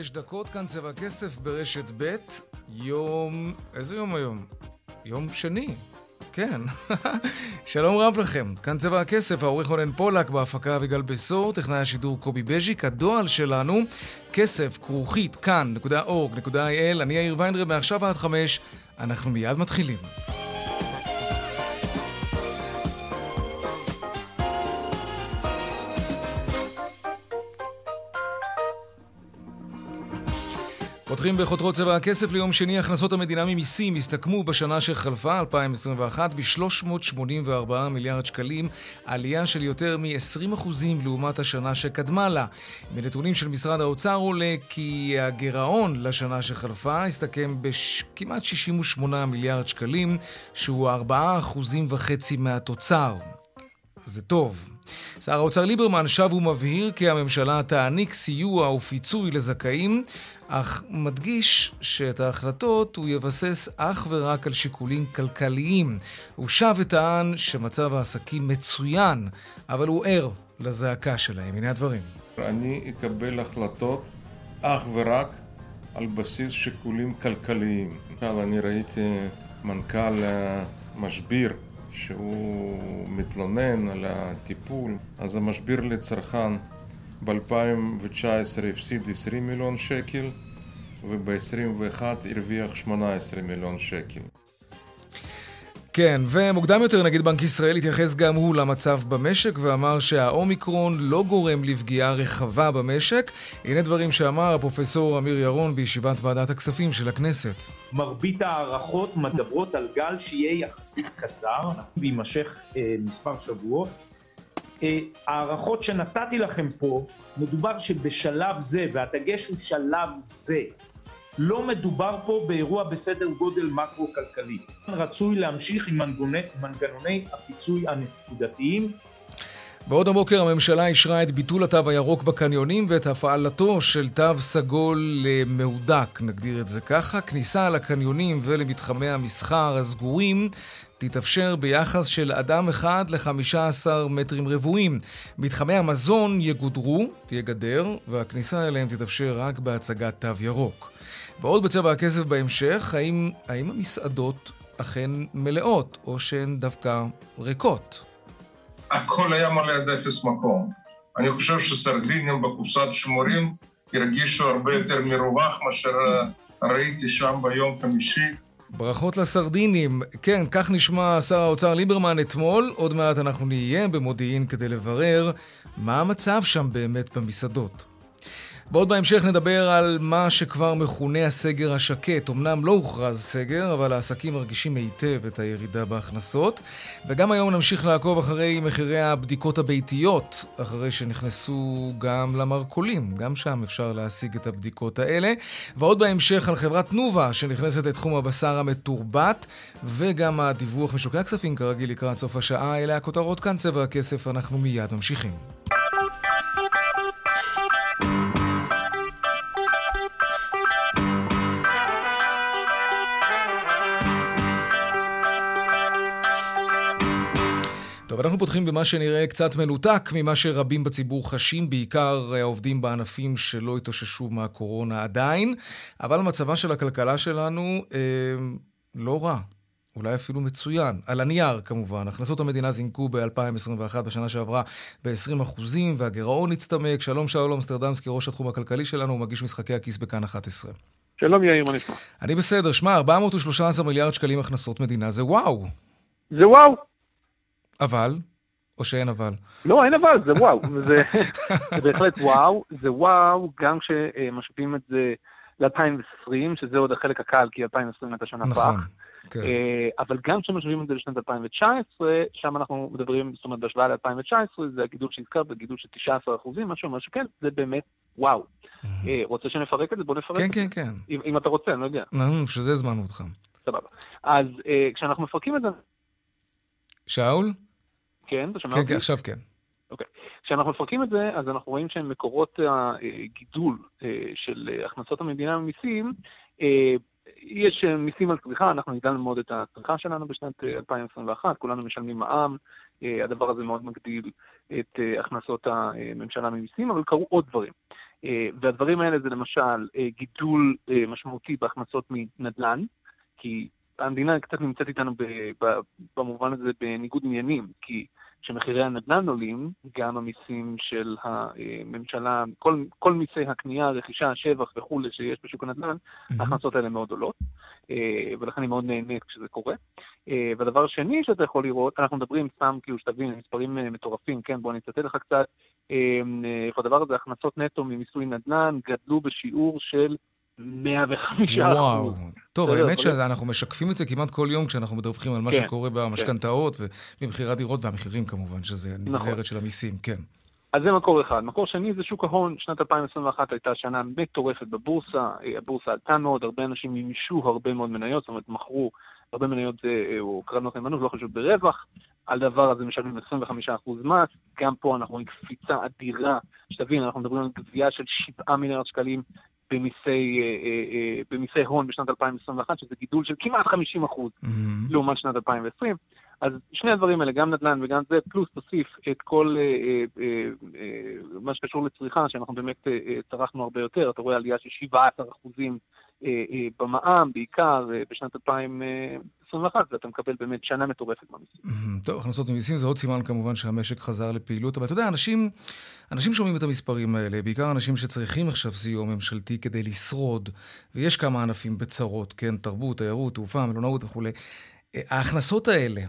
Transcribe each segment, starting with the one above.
חמש דקות, כאן צבע כסף ברשת ב', יום... איזה יום היום? יום שני. כן. שלום רב לכם, כאן צבע הכסף, העורך רונן פולק, בהפקה אביגל בשור, טכנאי השידור קובי בז'יק, הדועל שלנו, כסף, כרוכית, כאן.org.il, אני יאיר ויינרב, מעכשיו עד חמש, אנחנו מיד מתחילים. פותחים בחותרות צבע הכסף ליום שני, הכנסות המדינה ממיסים הסתכמו בשנה שחלפה, 2021, ב-384 מיליארד שקלים, עלייה של יותר מ-20% לעומת השנה שקדמה לה. מנתונים של משרד האוצר עולה כי הגירעון לשנה שחלפה הסתכם בכמעט 68 מיליארד שקלים, שהוא 4.5% מהתוצר. זה טוב. שר האוצר ליברמן שב ומבהיר כי הממשלה תעניק סיוע ופיצוי לזכאים, אך מדגיש שאת ההחלטות הוא יבסס אך ורק על שיקולים כלכליים. הוא שב וטען שמצב העסקים מצוין, אבל הוא ער לזעקה שלהם. הנה הדברים. אני אקבל החלטות אך ורק על בסיס שיקולים כלכליים. אני ראיתי מנכ"ל משביר שהוא מתלונן על הטיפול, אז המשביר לצרכן ב-2019 הפסיד 20 מיליון שקל וב-2021 הרוויח 18 מיליון שקל. כן, ומוקדם יותר נגיד בנק ישראל התייחס גם הוא למצב במשק ואמר שהאומיקרון לא גורם לפגיעה רחבה במשק. הנה דברים שאמר הפרופסור אמיר ירון בישיבת ועדת הכספים של הכנסת. מרבית ההערכות מדברות על גל שיהיה יחסית קצר ויימשך אה, מספר שבועות. אה, ההערכות שנתתי לכם פה, מדובר שבשלב זה, והדגש הוא שלב זה, לא מדובר פה באירוע בסדר גודל מקרו-כלכלי. רצוי להמשיך עם מנגנוני, הפיצוי הנקודתיים. בעוד הבוקר הממשלה אישרה את ביטול התו הירוק בקניונים ואת הפעלתו של תו סגול מהודק, נגדיר את זה ככה. כניסה לקניונים ולמתחמי המסחר הסגורים תתאפשר ביחס של אדם אחד ל-15 מטרים רבועים. מתחמי המזון יגודרו, תהיה גדר, והכניסה אליהם תתאפשר רק בהצגת תו ירוק. ועוד בצבע הכסף בהמשך, האם, האם המסעדות אכן מלאות, או שהן דווקא ריקות? הכל היה מלא עד אפס מקום. אני חושב שסרדינים בקופסת שמורים הרגישו הרבה יותר מרווח מאשר ראיתי שם ביום חמישי. ברכות לסרדינים. כן, כך נשמע שר האוצר ליברמן אתמול. עוד מעט אנחנו נהיה במודיעין כדי לברר מה המצב שם באמת במסעדות. ועוד בהמשך נדבר על מה שכבר מכונה הסגר השקט. אמנם לא הוכרז סגר, אבל העסקים מרגישים היטב את הירידה בהכנסות. וגם היום נמשיך לעקוב אחרי מחירי הבדיקות הביתיות, אחרי שנכנסו גם למרכולים. גם שם אפשר להשיג את הבדיקות האלה. ועוד בהמשך על חברת תנובה, שנכנסת לתחום הבשר המתורבת, וגם הדיווח משוקי הכספים, כרגיל לקראת סוף השעה. אלה הכותרות כאן, צבע הכסף, אנחנו מיד ממשיכים. טוב, אנחנו פותחים במה שנראה קצת מנותק ממה שרבים בציבור חשים, בעיקר העובדים בענפים שלא התאוששו מהקורונה עדיין, אבל מצבה של הכלכלה שלנו אה, לא רע. אולי אפילו מצוין. על הנייר, כמובן. הכנסות המדינה זינקו ב-2021, בשנה שעברה, ב-20 אחוזים, והגירעון הצטמק. שלום שאול אמסטרדמסקי, ראש התחום הכלכלי שלנו, מגיש משחקי הכיס בכאן 11. שלום יאיר, מה נשמע? אני בסדר. שמע, 413 מיליארד שקלים הכנסות מדינה, זה וואו. זה וואו. אבל? או שאין אבל? לא, אין אבל, זה וואו. זה, זה בהחלט וואו. זה וואו גם כשמשווים את זה ל-2020, שזה עוד החלק הקל, כי 2020 הייתה שנה נכון. פח. כן. אה, אבל גם כשמשווים את זה לשנת 2019, שם אנחנו מדברים, זאת אומרת, בהשוואה ל-2019, זה הגידול שהזכרת, זה גידול של 19 אחוזים, מה שאומר שכן, זה באמת וואו. אה, רוצה שנפרק את זה? בוא נפרק כן, את זה. כן, כן. אם אם אתה רוצה, אני לא יודע, נו, שזה הזמנו אותך. סבבה. אז אה, כשאנחנו מפרקים את זה, שאול? כן, אתה שומע כן, אותי? כן, עכשיו כן. כשאנחנו מפרקים את זה, אז אנחנו רואים שמקורות הגידול אה, של הכנסות המדינה ממיסים, אה, יש אה, מיסים על צריכה, אנחנו הגדלנו מאוד את הצריכה שלנו בשנת אה, 2021, כולנו משלמים מע"מ, הדבר הזה מאוד מגדיל את הכנסות הממשלה ממיסים, אבל קרו עוד דברים. והדברים האלה זה למשל גידול משמעותי בהכנסות מנדל"ן, כי המדינה קצת נמצאת איתנו ב- ב- במובן הזה בניגוד עניינים, כי כשמחירי הנדל"ן עולים, גם המיסים של הממשלה, כל, כל מיסי הקנייה, הרכישה, השבח וכולי שיש בשוק הנדל"ן, ההכנסות האלה מאוד עולות, אה, ולכן אני מאוד נהנית כשזה קורה. אה, והדבר השני שאתה יכול לראות, אנחנו מדברים סתם כאילו שתבין, מספרים אה, מטורפים, כן, בוא אני אצטט לך קצת, איפה הדבר הזה, הכנסות נטו ממיסוי נדל"ן גדלו בשיעור של 105 וואו. טוב, האמת שאנחנו משקפים את זה כמעט כל יום כשאנחנו מדווחים על מה כן, שקורה במשכנתאות ובמכירת דירות והמחירים כמובן, שזה נגזרת של המיסים, כן. אז זה מקור אחד. מקור שני זה שוק ההון. שנת 2021 הייתה שנה מטורפת בבורסה, הבורסה עלתה מאוד, הרבה אנשים מימשו הרבה מאוד מניות, זאת אומרת, מכרו הרבה מניות זה, אה, או קרנות נאמנות, לא חשוב, ברווח. על דבר הזה משלמים 25% מס. גם פה אנחנו רואים קפיצה אדירה. שתבין, אנחנו מדברים על גבייה של 7 מיליארד שקלים במיסי, אה, אה, אה, במיסי הון בשנת 2021, שזה גידול של כמעט 50 אחוז. מהמם. לעומת שנת 2020. אז שני הדברים האלה, גם נדל"ן וגם זה, פלוס תוסיף את כל אה, אה, אה, אה, מה שקשור לצריכה, שאנחנו באמת אה, אה, צרכנו הרבה יותר, אתה רואה עלייה של 17 אחוזים אה, אה, במע"מ, בעיקר אה, בשנת 2021, ואתה מקבל באמת שנה מטורפת במיסים. טוב, הכנסות ממיסים זה עוד סימן כמובן שהמשק חזר לפעילות, אבל אתה יודע, אנשים, אנשים שומעים את המספרים האלה, בעיקר אנשים שצריכים עכשיו סיוע ממשלתי כדי לשרוד, ויש כמה ענפים בצרות, כן, תרבות, תיירות, תעופה, מלונאות וכולי. אה, ההכנסות האלה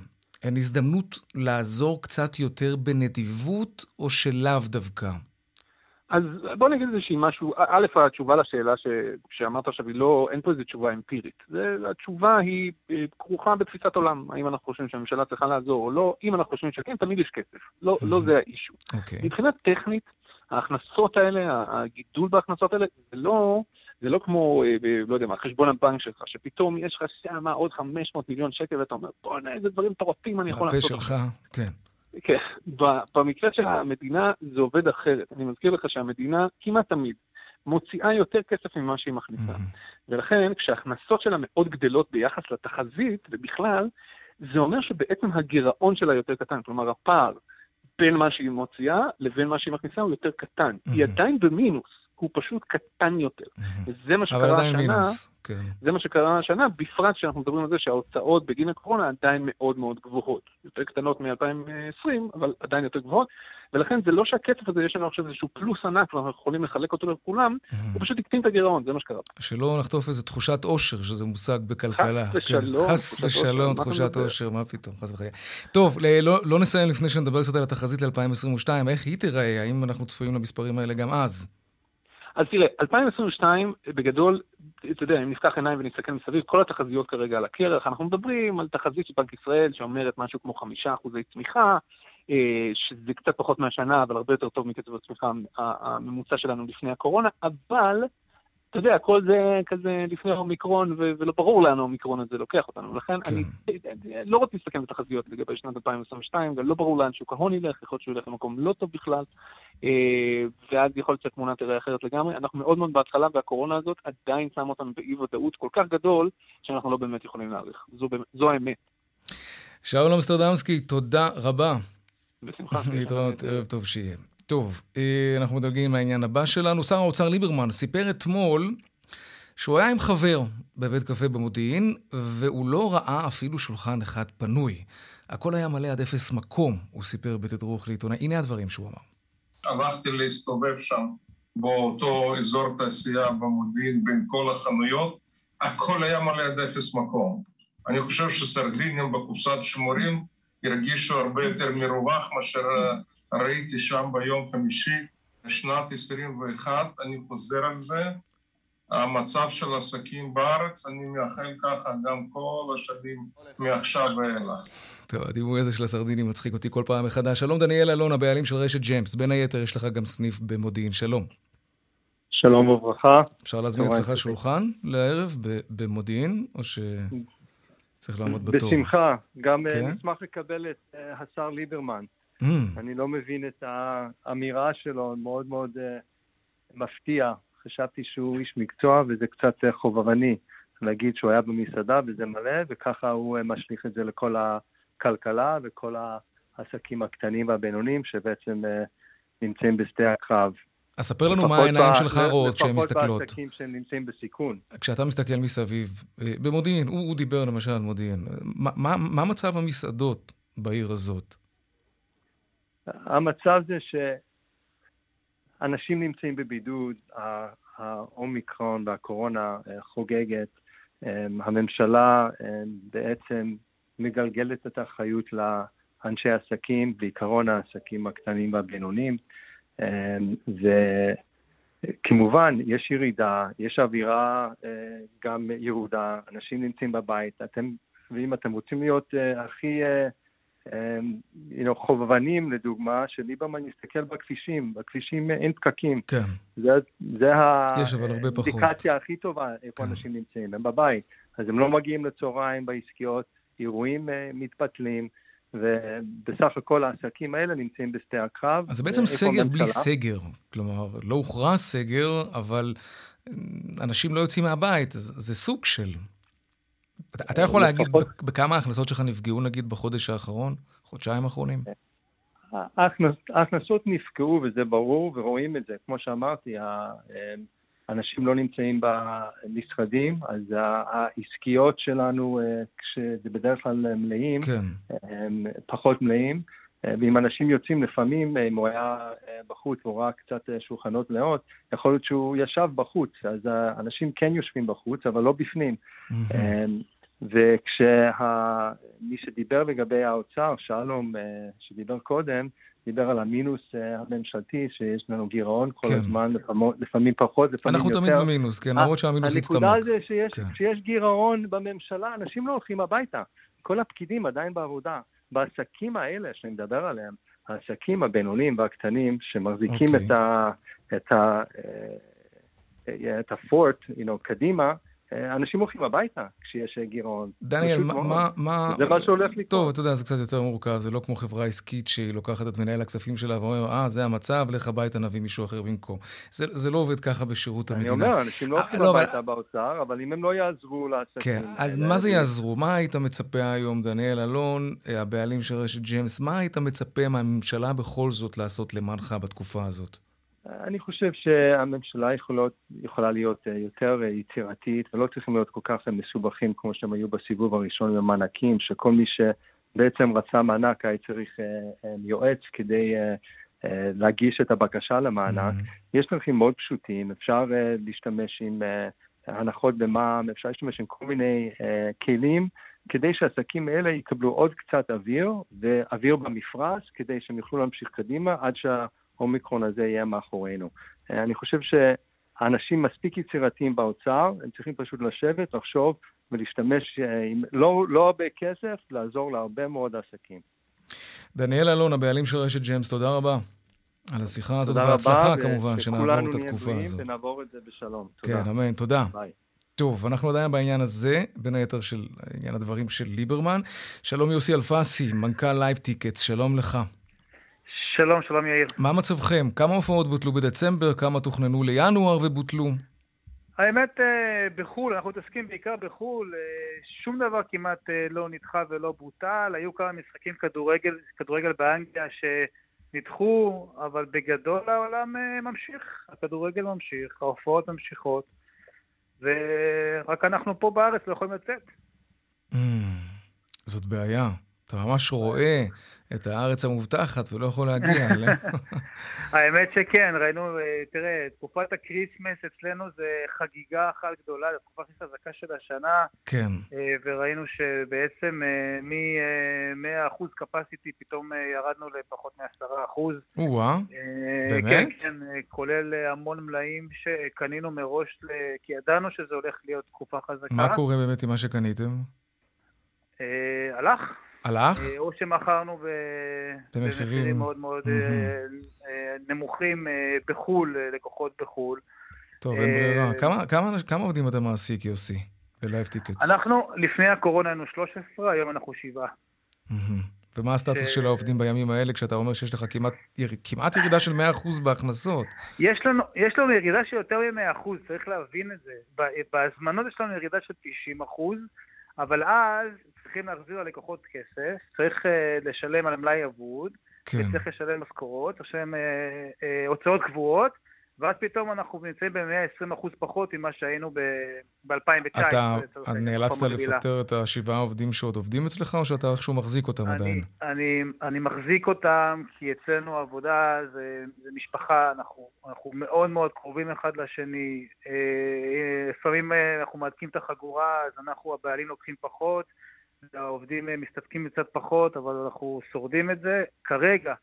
הן הזדמנות לעזור קצת יותר בנדיבות, או שלאו דווקא? אז בוא נגיד איזושהי משהו, א', התשובה לשאלה ש, שאמרת עכשיו היא לא, אין פה איזו תשובה אמפירית. זה, התשובה היא אה, כרוכה בתפיסת עולם, האם אנחנו חושבים שהממשלה צריכה לעזור או לא, אם אנחנו חושבים שכן, תמיד יש כסף. לא, לא זה האישו. אוקיי. מבחינה טכנית, ההכנסות האלה, הגידול בהכנסות האלה, זה לא, זה לא כמו, אה, לא יודע מה, חשבון הבנק שלך, שפתאום יש לך שם עוד 500 מיליון שקל ואתה אומר, בוא'נה, איזה דברים מטורפים אני יכול הפה לעשות. שלך, כן. כן, במקרה של המדינה זה עובד אחרת. אני מזכיר לך שהמדינה כמעט תמיד מוציאה יותר כסף ממה שהיא מכניסה. ולכן כשההכנסות שלה מאוד גדלות ביחס לתחזית, ובכלל, זה אומר שבעצם הגירעון שלה יותר קטן. כלומר, הפער בין מה שהיא מוציאה לבין מה שהיא מכניסה הוא יותר קטן. היא. עדיין במינוס, הוא פשוט קטן יותר. וזה מה שקרה השנה. מינוס, כן. זה מה שקרה השנה, בפרט שאנחנו מדברים על זה שההוצאות בגין הקורונה עדיין מאוד מאוד גבוהות. יותר קטנות מ-2020, אבל עדיין יותר גבוהות, ולכן זה לא שהכסף הזה, יש לנו עכשיו איזשהו פלוס ענק ואנחנו יכולים לחלק אותו לכולם. הוא פשוט הקטין את הגירעון, זה מה שקרה. שלא נחטוף איזו תחושת עושר, שזה מושג בכלכלה. חס ושלום, כן. חס ושלום, מה אתה תחושת? אושר, מה פתאום, חס וחלילה. טוב, לא, לא נסיים לפני שנדבר קצת על התחזית ל-2022, איך היא תיראה? האם אנחנו צפויים למספרים האלה גם אז? אז תראה, 2022, בגדול, אתה יודע, אם נפתח עיניים ונסתכל מסביב, כל התחזיות כרגע על הקרח, אנחנו מדברים על תחזית של בנק ישראל שאומרת משהו כמו חמישה אחוזי צמיחה, אה, שזה קצת פחות מהשנה, אבל הרבה יותר טוב מקצב הצמיחה הממוצע שלנו לפני הקורונה, אבל, אתה יודע, כל זה כזה לפני האומיקרון, ולא ברור לאן האומיקרון הזה לוקח אותנו. לכן כן. אני לא רוצה להסתכם בתחזיות לגבי שנת 2022, גם לא ברור לאן שוק ההון ילך, יכול להיות שהוא ילך למקום לא טוב בכלל. אה, ואז יכול להיות שהתמונה תראה אחרת לגמרי. אנחנו מאוד מאוד בהתחלה, והקורונה הזאת עדיין שמה אותנו באי ודאות כל כך גדול, שאנחנו לא באמת יכולים להעריך. זו, זו האמת. שאול אמסטרדמסקי, תודה רבה. בשמחה. להתראות, ערב טוב שיהיה. טוב, אה, אנחנו מדלגים לעניין הבא שלנו. שר האוצר ליברמן סיפר אתמול שהוא היה עם חבר בבית קפה במודיעין, והוא לא ראה אפילו שולחן אחד פנוי. הכל היה מלא עד אפס מקום, הוא סיפר בתדרוך לעיתונאי. הנה הדברים שהוא אמר. הלכתי להסתובב שם באותו אזור תעשייה במודיעין בין כל החנויות, הכל היה מלא עד אפס מקום. אני חושב שסרדינים בקופסת שימורים הרגישו הרבה יותר מרווח מאשר ראיתי שם ביום חמישי, שנת 21, אני חוזר על זה, המצב של עסקים בארץ, אני מאחל ככה גם כל השנים מעכשיו ואילך. טוב, הדימוי הזה של הסרדינים מצחיק אותי כל פעם מחדש. שלום דניאל אלון, הבעלים של רשת ג'יימס. בין היתר יש לך גם סניף במודיעין. שלום. שלום וברכה. אפשר להזמין אצלך שולחן לערב במודיעין, או שצריך לעמוד בתור? בשמחה. גם כן? נשמח לקבל את השר ליברמן. Mm. אני לא מבין את האמירה שלו, מאוד מאוד מפתיע. חשבתי שהוא איש מקצוע וזה קצת חובבני להגיד שהוא היה במסעדה וזה מלא, וככה הוא משליך את זה לכל הכלכלה וכל העסקים הקטנים והבינוניים שבעצם נמצאים בשדה הקרב. אז ספר לנו מה העיניים שלך רואות כשהן מסתכלות. לפחות בעסקים שהם נמצאים בסיכון. כשאתה מסתכל מסביב, במודיעין, הוא, הוא דיבר למשל על מודיעין, מה, מה, מה מצב המסעדות בעיר הזאת? המצב זה שאנשים נמצאים בבידוד, האומיקרון והקורונה חוגגת, הממשלה בעצם מגלגלת את האחריות לאנשי עסקים, בעיקרון העסקים הקטנים והבינוניים. וכמובן, יש ירידה, יש אווירה גם ירודה, אנשים נמצאים בבית, אתם, ואם אתם רוצים להיות הכי you know, חובבנים, לדוגמה, שליברמן יסתכל בכבישים, בכבישים אין פקקים. כן. זה, זה האינדיקציה הכי טובה איפה כן. אנשים נמצאים, הם בבית. אז הם לא מגיעים לצהריים בעסקיות, אירועים מתבטלים. ובסך הכל העסקים האלה נמצאים בשדה הקרב. אז זה בעצם סגר בלי סגר. כלומר, לא הוכרע סגר, אבל אנשים לא יוצאים מהבית, זה סוג של... אתה יכול להגיד בכמה ההכנסות שלך נפגעו, נגיד, בחודש האחרון? חודשיים האחרונים? ההכנסות נפגעו, וזה ברור, ורואים את זה. כמו שאמרתי, אנשים לא נמצאים במשרדים, אז העסקיות שלנו, כשזה בדרך כלל מלאים, כן. הם פחות מלאים. ואם אנשים יוצאים לפעמים, אם הוא היה בחוץ והוא ראה קצת שולחנות מלאות, יכול להיות שהוא ישב בחוץ, אז אנשים כן יושבים בחוץ, אבל לא בפנים. Mm-hmm. וכשמי שדיבר לגבי האוצר, שלום, שדיבר קודם, דיבר על המינוס הממשלתי, שיש לנו גירעון כל כן. הזמן, לפעמים פחות, לפעמים אנחנו יותר. אנחנו תמיד במינוס, כן, למרות שהמינוס הצטמק. הנקודה זה שיש, כן. שיש גירעון בממשלה, אנשים לא הולכים הביתה. כל הפקידים עדיין בעבודה. בעסקים האלה שאני מדבר עליהם, העסקים הבינוניים והקטנים שמחזיקים okay. את, ה, את, ה, את הפורט, you know, קדימה, אנשים הולכים הביתה כשיש גירעון. דניאל, מה, מה... זה מה שהולך לקרות. טוב, אתה יודע, זה קצת יותר מורכב, זה לא כמו חברה עסקית שהיא לוקחת את מנהל הכספים שלה ואומרת, אה, זה המצב, לך הביתה, נביא מישהו אחר במקום. זה, זה לא עובד ככה בשירות המדינה. אני אומר, אנשים לא הולכים לא, הביתה אבל... באוצר, אבל אם הם לא יעזרו לעסקים... כן, אז מה זה יעזרו? מה היית מצפה היום, דניאל אלון, הבעלים של רשת ג'יימס, מה היית מצפה מהממשלה בכל זאת לעשות למענך בתקופה הזאת? אני חושב שהממשלה יכולות, יכולה להיות יותר יצירתית ולא צריכים להיות כל כך מסובכים כמו שהם היו בסיבוב הראשון במענקים, שכל מי שבעצם רצה מענק היה צריך יועץ כדי להגיש את הבקשה למענק. Mm-hmm. יש דרכים מאוד פשוטים, אפשר להשתמש עם הנחות במע"מ, אפשר להשתמש עם כל מיני כלים כדי שהעסקים האלה יקבלו עוד קצת אוויר, ואוויר במפרש, כדי שהם יוכלו להמשיך קדימה עד שה... האומיקרון הזה יהיה מאחורינו. אני חושב שהאנשים מספיק יצירתיים באוצר, הם צריכים פשוט לשבת, לחשוב ולהשתמש עם לא, לא הרבה כסף, לעזור להרבה מאוד עסקים. דניאל אלון, הבעלים של רשת ג'יימס, תודה רבה. על השיחה הזאת, והצלחה כמובן, שנעבור את התקופה הזאת. ונעבור את זה בשלום. תודה. כן, אמן, תודה. ביי. טוב, אנחנו עדיין בעניין הזה, בין היתר של עניין הדברים של ליברמן. שלום יוסי אלפסי, מנכ"ל Live Tickets, שלום לך. שלום, שלום יאיר. מה מצבכם? כמה הופעות בוטלו בדצמבר? כמה תוכננו לינואר ובוטלו? האמת, אה, בחו"ל, אנחנו מתעסקים בעיקר בחו"ל, אה, שום דבר כמעט אה, לא נדחה ולא בוטל. היו כמה משחקים כדורגל, כדורגל באנגליה שנדחו, אבל בגדול העולם ממשיך. הכדורגל ממשיך, ההופעות ממשיכות, ורק אנחנו פה בארץ לא יכולים לצאת. Mm, זאת בעיה. אתה ממש רואה את הארץ המובטחת ולא יכול להגיע אליה. האמת שכן, ראינו, אה, תראה, תקופת ה Christmas אצלנו זה חגיגה אחת גדולה, זו תקופה הכי חזקה של השנה. כן. אה, וראינו שבעצם מ-100% capacity פתאום ירדנו לפחות מ-10%. או-אה, באמת? כן, כן, כולל המון מלאים שקנינו מראש, כי ידענו שזה הולך להיות תקופה חזקה. מה קורה באמת עם מה שקניתם? הלך. הלך? או שמכרנו במחירים מאוד מאוד נמוכים בחו"ל, לקוחות בחו"ל. טוב, אין ברירה. כמה, כמה, כמה עובדים אתה מעסיק, יוסי, ב Live Tickets? אנחנו, לפני הקורונה היינו 13, היום אנחנו שבעה. ומה הסטטוס של העובדים בימים האלה, כשאתה אומר שיש לך כמעט, כמעט ירידה של 100% בהכנסות? יש לנו, יש לנו ירידה של יותר מ-100%, צריך להבין את זה. בהזמנות יש לנו ירידה של 90%, אבל אז צריכים להחזיר ללקוחות כסף, צריך uh, לשלם על מלאי אבוד, כן. צריך לשלם משכורות, לשלם uh, uh, הוצאות קבועות, ואז פתאום אנחנו נמצאים ב-120% פחות ממה שהיינו ב-2019. אתה נאלצת לפטר את השבעה עובדים שעוד עובדים אצלך, או שאתה איכשהו מחזיק אותם אני, עדיין? אני, אני מחזיק אותם, כי אצלנו העבודה זה, זה משפחה, אנחנו, אנחנו מאוד מאוד קרובים אחד לשני. לפעמים אנחנו מהדקים את החגורה, אז אנחנו, הבעלים לוקחים פחות. העובדים מסתפקים קצת פחות, אבל אנחנו שורדים את זה. כרגע,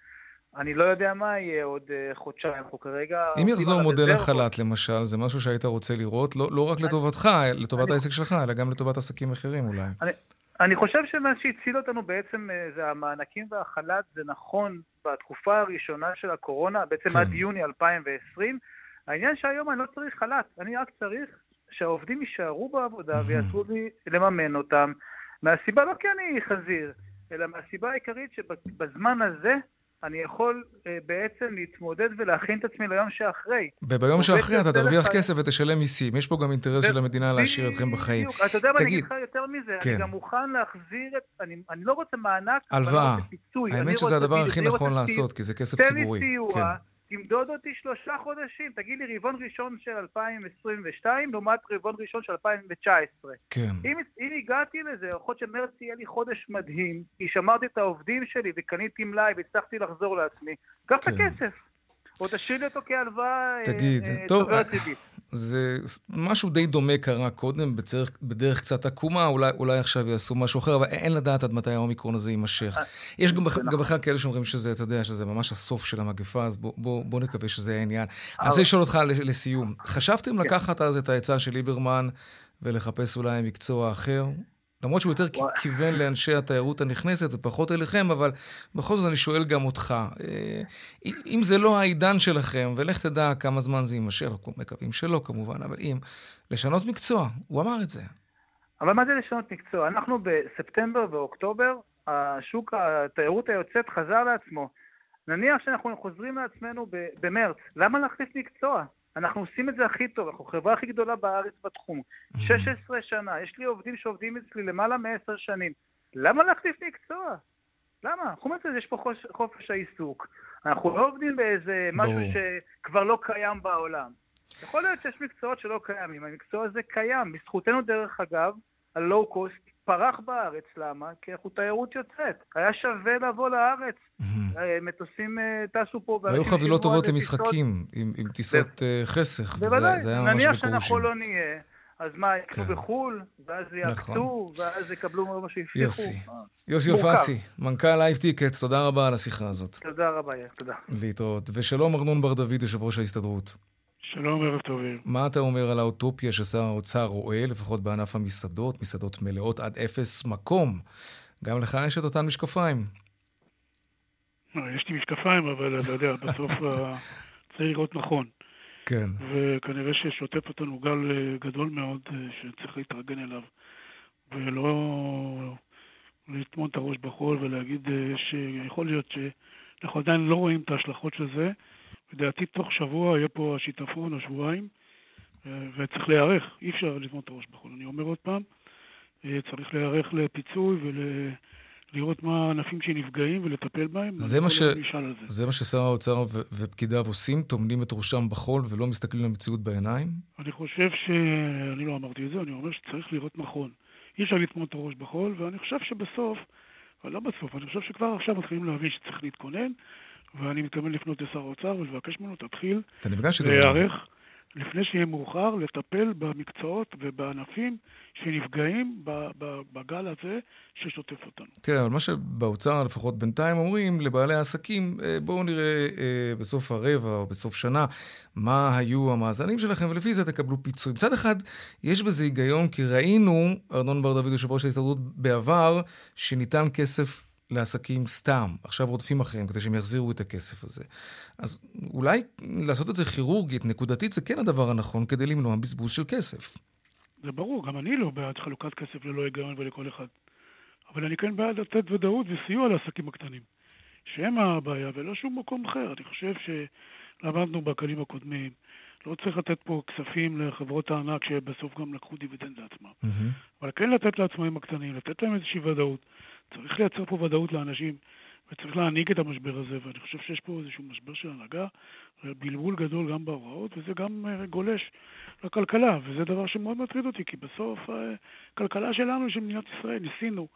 אני לא יודע מה יהיה עוד חודשיים, אנחנו כרגע... אם יחזור מודל החל"ת, למשל, זה משהו שהיית רוצה לראות, לא, לא רק לטובתך, לטובת אני... העסק שלך, אלא גם לטובת עסקים אחרים אולי. אני, אני חושב שמה שהציל אותנו בעצם זה המענקים והחל"ת, זה נכון בתקופה הראשונה של הקורונה, בעצם כן. עד יוני 2020. העניין שהיום אני לא צריך חל"ת, אני רק צריך שהעובדים יישארו בעבודה ויעשו לי לממן אותם. מהסיבה לא כי אני חזיר, אלא מהסיבה העיקרית שבזמן הזה אני יכול אה, בעצם להתמודד ולהכין את עצמי ליום שאחרי. וביום שאחרי אתה תרוויח לך... כסף ותשלם מיסים. יש פה גם אינטרס ו... של המדינה להשאיר אתכם בחיים. בדיוק. אתה יודע מה, אני אגיד לך יותר מזה. כן. אני גם מוכן להחזיר את... אני, אני לא רוצה מענק, הלוואה. האמת שזה הדבר הכי נכון לעשות, כי זה כסף ציבורי. תן לי סיוע. כן. תמדוד אותי שלושה חודשים, תגיד לי רבעון ראשון של 2022 לעומת רבעון ראשון של 2019. כן. אם, אם הגעתי לזה, יכול להיות שמרץ יהיה לי חודש מדהים, כי שמרתי את העובדים שלי וקניתי מלאי והצלחתי לחזור לעצמי, קח כן. את הכסף. או תשאיר לי אותו כהלוואה תגיד, אה, טוב, זה משהו די דומה קרה קודם, בצרך, בדרך קצת עקומה, אולי, אולי עכשיו יעשו משהו אחר, אבל אין לדעת עד מתי האומיקרון הזה יימשך. יש גם, בח, גם בכלל כאלה שאומרים שזה, אתה יודע, שזה ממש הסוף של המגפה, אז בוא, בוא, בוא נקווה שזה העניין. אני רוצה לשאול אותך לסיום, חשבתם לקחת אז את העצה של ליברמן ולחפש אולי מקצוע אחר? למרות שהוא יותר כיוון לאנשי התיירות הנכנסת ופחות אליכם, אבל בכל זאת אני שואל גם אותך, אם זה לא העידן שלכם, ולך תדע כמה זמן זה יימשך, אנחנו מקווים שלא כמובן, אבל אם, לשנות מקצוע, הוא אמר את זה. אבל מה זה לשנות מקצוע? אנחנו בספטמבר ואוקטובר, השוק, התיירות היוצאת חזר לעצמו. נניח שאנחנו חוזרים לעצמנו במרץ, למה להחליף מקצוע? אנחנו עושים את זה הכי טוב, אנחנו החברה הכי גדולה בארץ בתחום. 16 שנה, יש לי עובדים שעובדים אצלי למעלה מ-10 שנים. למה להחליף מקצוע? למה? חוץ מזה יש פה חופש, חופש העיסוק. אנחנו לא עובדים באיזה משהו שכבר לא קיים בעולם. יכול להיות שיש מקצועות שלא קיימים, המקצוע הזה קיים. בזכותנו, דרך אגב, הלואו קוסט פרח בארץ, למה? כי אנחנו תיירות יוצאת. היה שווה לבוא לארץ. מטוסים טסו פה... היו חבילות טובות למשחקים, עם טיסות חסך. בוודאי, נניח שאנחנו לא נהיה. אז מה, יקנו בחו"ל, ואז יעקצו, ואז יקבלו מה שהבטיחו. יוסי. יוסי אלפסי, מנכ"ל Live Tickets, תודה רבה על השיחה הזאת. תודה רבה, תודה. להתראות. ושלום ארנון בר דוד, יושב ראש ההסתדרות. שלום, ערב טובים. מה אתה אומר על האוטופיה ששר האוצר רואה, לפחות בענף המסעדות, מסעדות מלאות עד אפס מקום? גם לך יש את אותן משקפיים. יש לי משקפיים, אבל אתה יודע, בסוף צריך לראות נכון. כן. וכנראה ששוטף אותנו גל גדול מאוד שצריך להתארגן אליו. ולא לטמון את הראש בחול ולהגיד שיכול להיות שאנחנו עדיין לא רואים את ההשלכות של זה. לדעתי תוך שבוע יהיה פה השיטפון או שבועיים, וצריך להיערך, אי אפשר לבנות את הראש בחול. אני אומר עוד פעם, צריך להיערך לפיצוי ולראות מה הענפים שנפגעים ולטפל בהם. זה מה, ש... זה. זה מה ששר האוצר ו... ופקידיו עושים? טומנים את ראשם בחול ולא מסתכלים למציאות בעיניים? אני חושב ש... אני לא אמרתי את זה, אני אומר שצריך לראות נכון. אי אפשר לטמון את הראש בחול, ואני חושב שבסוף אבל לא בסוף. אני חושב שכבר עכשיו מתחילים להבין שצריך להתכונן, ואני מתכוון לפנות לשר האוצר ולבקש ממנו, תתחיל אתה נפגש איתו. להיערך לפני שיהיה מאוחר, לטפל במקצועות ובענפים שנפגעים בגל הזה ששוטף אותנו. תראה, אבל מה שבאוצר, לפחות בינתיים, אומרים לבעלי העסקים, אה, בואו נראה אה, בסוף הרבע או בסוף שנה מה היו המאזנים שלכם, ולפי זה תקבלו פיצוי. מצד אחד, יש בזה היגיון, כי ראינו, ארנון בר דוד, יושב ראש ההסתדרות בעבר, שניתן כסף לעסקים סתם. עכשיו רודפים אחריהם כדי שהם יחזירו את הכסף הזה. אז אולי לעשות את זה כירורגית, נקודתית, זה כן הדבר הנכון כדי למנוע בזבוז של כסף. זה ברור, גם אני לא בעד חלוקת כסף ללא היגיון ולכל אחד. אבל אני כן בעד לתת ודאות וסיוע לעסקים הקטנים, שהם הבעיה ולא שום מקום אחר. אני חושב שלמדנו בקלים הקודמים, לא צריך לתת פה כספים לחברות הענק שבסוף גם לקחו דיבידנד לעצמם. מהמם. אבל כן לתת לעצמאים הקטנים, לתת להם איזושהי ודאות. צריך לייצר פה ודאות לאנשים, וצריך להנהיג את המשבר הזה, ואני חושב שיש פה איזשהו משבר של הנהגה, בלבול גדול גם בהוראות, וזה גם אה, גולש לכלכלה, וזה דבר שמאוד מטריד אותי, כי בסוף הכלכלה שלנו, של מדינת ישראל, ניסינו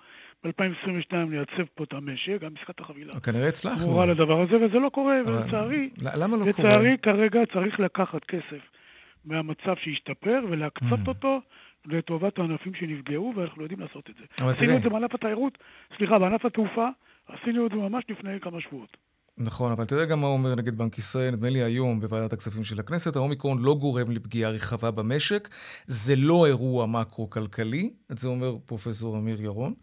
ב-2022 לייצב פה את המשק, גם עסקת החבילה. כנראה הצלחנו. אמורה לדבר הזה, וזה לא קורה, ולצערי, למה לא קורה? לצערי כרגע צריך לקחת כסף מהמצב שהשתפר ולהקצות Mm. אותו לטובת הענפים שנפגעו, ואנחנו יודעים לעשות את זה. עשינו תראה, את זה בענף התיירות, סליחה, בענף התעופה, עשינו את זה ממש לפני כמה שבועות. נכון, אבל תראה גם מה אומר נגד בנק ישראל, נדמה לי היום בוועדת הכספים של הכנסת, האומיקרון לא גורם לפגיעה רחבה במשק, זה לא אירוע מקרו-כלכלי, את זה אומר פרופסור אמיר ירון,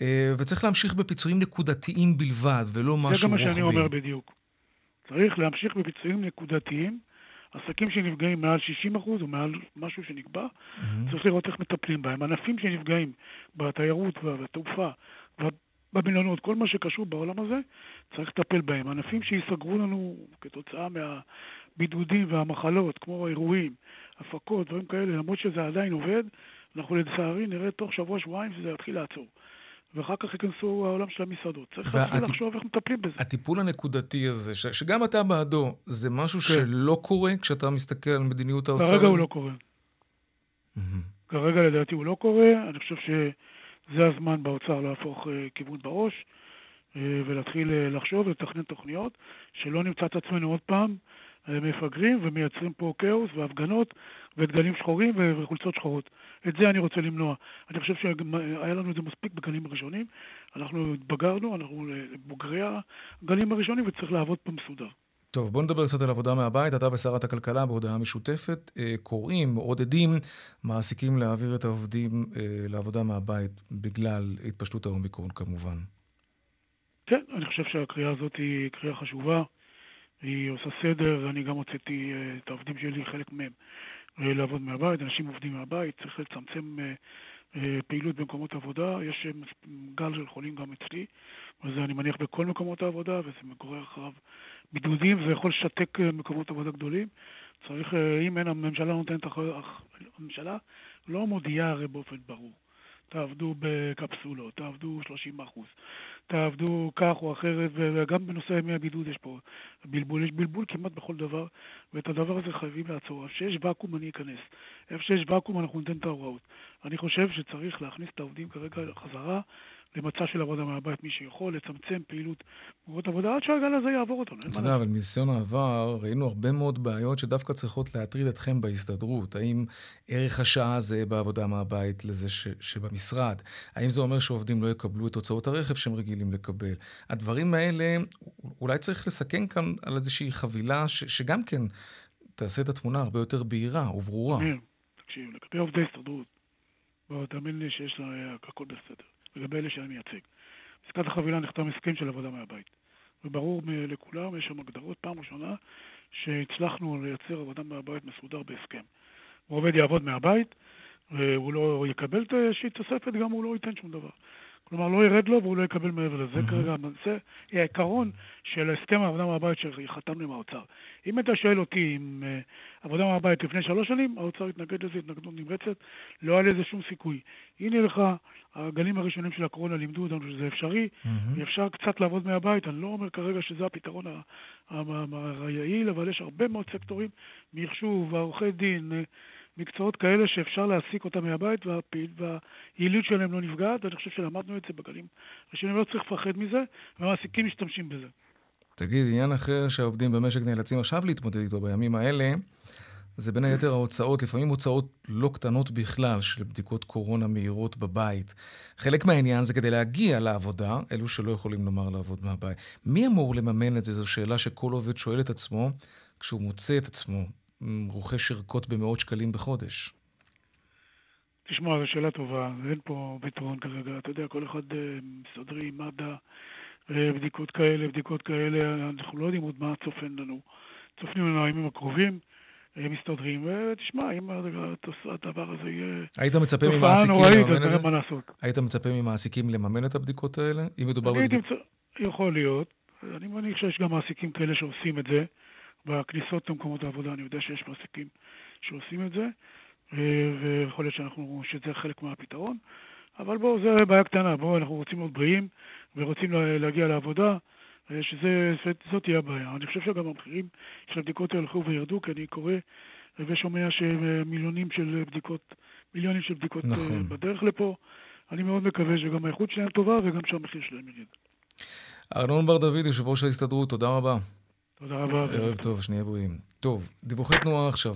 אה, וצריך להמשיך בפיצויים נקודתיים בלבד, ולא זה משהו גם מה רוחבי. שאני אומר בדיוק. צריך להמשיך בפיצויים נקודתיים. עסקים שנפגעים מעל 60% או מעל משהו שנקבע, מהמם. צריך לראות איך מטפלים בהם. ענפים שנפגעים בתיירות ובתעופה ובמלונות, כל מה שקשור בעולם הזה, צריך לטפל בהם. ענפים שייסגרו לנו כתוצאה מהבידודים והמחלות, כמו אירועים, הפקות, דברים כאלה, למרות שזה עדיין עובד, אנחנו לצערי נראה תוך שבוע-שבועיים שזה יתחיל לעצור. ואחר כך ייכנסו העולם של המסעדות. צריך והטיפ- להתחיל לחשוב איך מטפלים בזה. הטיפול הנקודתי הזה, ש- שגם אתה בעדו, זה משהו כן. שלא קורה כשאתה מסתכל על מדיניות האוצר? כרגע הוא לא קורה. מהמם. כרגע לדעתי הוא לא קורה, אני חושב שזה הזמן באוצר להפוך אה, כיוון בראש אה, ולהתחיל אה, לחשוב ולתכנן תוכניות, שלא נמצא את עצמנו עוד פעם מפגרים ומייצרים פה כאוס והפגנות ודגלים שחורים וחולצות שחורות. את זה אני רוצה למנוע. אני חושב שהיה לנו את זה מספיק בגלים הראשונים, אנחנו התבגרנו, אנחנו בוגרי הגלים הראשונים וצריך לעבוד פה מסודר. טוב, בוא נדבר קצת על עבודה מהבית. אתה ושרת הכלכלה בהודעה משותפת אה, קוראים, מעודדים מעסיקים להעביר את העובדים אה, לעבודה מהבית בגלל התפשטות האומיקרון כמובן. כן, אני חושב שהקריאה הזאת היא קריאה חשובה, היא עושה סדר, אני גם הוצאתי אה, את העובדים שלי, חלק מהם, לעבוד מהבית, אנשים עובדים מהבית, צריך לצמצם אה, אה, פעילות במקומות עבודה, יש אה, גל של חולים גם אצלי, וזה אני מניח בכל מקומות העבודה, וזה מגורר אחריו בידודים, זה יכול לשתק אה, מקומות עבודה גדולים. צריך, אה, אם אין, הממשלה נותנת, אח- אח- הממשלה לא מודיעה הרי באופן ברור. תעבדו בקפסולות, תעבדו 30 אחוז, תעבדו כך או אחרת, וגם בנושא ימי הבידוד יש פה בלבול, יש בלבול כמעט בכל דבר, ואת הדבר הזה חייבים לעצור. איפה שיש ואקום אני אכנס, איפה שיש ואקום אנחנו ניתן את ההוראות. אני חושב שצריך להכניס את העובדים כרגע חזרה למצע של עבודה מהבית, מי שיכול, לצמצם פעילות במקומות עבודה עד שהגל הזה יעבור אותנו. אתה יודע, אבל מניסיון העבר ראינו הרבה מאוד בעיות שדווקא צריכות להטריד אתכם בהסתדרות. האם ערך השעה זה בעבודה מהבית לזה ש, שבמשרד? האם זה אומר שעובדים לא יקבלו את הוצאות הרכב שהם רגילים לקבל? הדברים האלה, אולי צריך לסכם כאן על איזושהי חבילה ש, שגם כן תעשה את התמונה הרבה יותר בהירה וברורה. תקשיב, לגבי עובדי הסתדרות, תאמין לי שיש לה הכל בסדר. לגבי אלה שאני מייצג. עסקת החבילה נחתם הסכם של עבודה מהבית. וברור לכולם, יש שם הגדרות, פעם ראשונה שהצלחנו לייצר עבודה מהבית מסודר בהסכם. העובד יעבוד מהבית, והוא לא יקבל איזושהי תוספת, גם הוא לא ייתן שום דבר. כלומר, לא ירד לו והוא לא יקבל מעבר לזה. מהמם. כרגע, זה העיקרון של הסכם העבודה מהבית שחתמנו עם האוצר. אם אתה שואל אותי אם אה, עבודה מהבית לפני שלוש שנים, האוצר התנגד לזה התנגדות נמרצת, לא היה לזה שום סיכוי. הנה לך, הגלים הראשונים של הקורונה לימדו אותנו שזה אפשרי, מהמם. אפשר קצת לעבוד מהבית, אני לא אומר כרגע שזה הפתרון היעיל, אבל יש הרבה מאוד סקטורים, מחשוב, עורכי דין, אה, מקצועות כאלה שאפשר להעסיק אותם מהבית והיעילות שלהם לא נפגעת, ואני חושב שלמדנו את זה בגלים ראשונים, לא צריך לפחד מזה, והמעסיקים משתמשים בזה. תגיד, עניין אחר שהעובדים במשק נאלצים עכשיו להתמודד איתו בימים האלה, זה בין היתר ההוצאות, לפעמים הוצאות לא קטנות בכלל, של בדיקות קורונה מהירות בבית. חלק מהעניין זה כדי להגיע לעבודה, אלו שלא יכולים לומר לעבוד מהבית. מי אמור לממן את זה? זו שאלה שכל עובד שואל את עצמו, כשהוא מוצא את עצמו רוכש ערכות במאות שקלים בחודש. תשמע, זו שאלה טובה, אין פה פתרון כרגע. אתה יודע, כל אחד אה, מסדרים, מד"א, אה, בדיקות כאלה, בדיקות כאלה, אנחנו לא יודעים עוד מה צופן לנו. צופנים לנו הימים הקרובים. מסתדרים, ותשמע, אם הדבר הזה יהיה... היית מצפה ממעסיקים לממן את זה? היית מצפה ממעסיקים לממן את הבדיקות האלה? אם מדובר בבדיקות... יכול להיות. אני מניח שיש גם מעסיקים כאלה שעושים את זה. בכניסות למקומות העבודה אני יודע שיש מעסיקים שעושים את זה, ויכול להיות שאנחנו, שזה חלק מהפתרון. אבל בואו, זו בעיה קטנה. בואו, אנחנו רוצים להיות בריאים ורוצים להגיע לעבודה. שזאת תהיה הבעיה. אני חושב שגם המחירים של הבדיקות האלה הלכו וירדו, כי אני קורא ושומע שמיליונים של בדיקות, מיליונים של בדיקות אה, נכון. בדרך לפה. אני מאוד מקווה שגם האיכות שלהם טובה וגם שהמחיר שלהם ירד. ארנון בר דוד, יושב ראש ההסתדרות, תודה רבה. תודה רבה. ערב טוב, שנהיה בריאים. טוב, דיווחי תנועה עכשיו.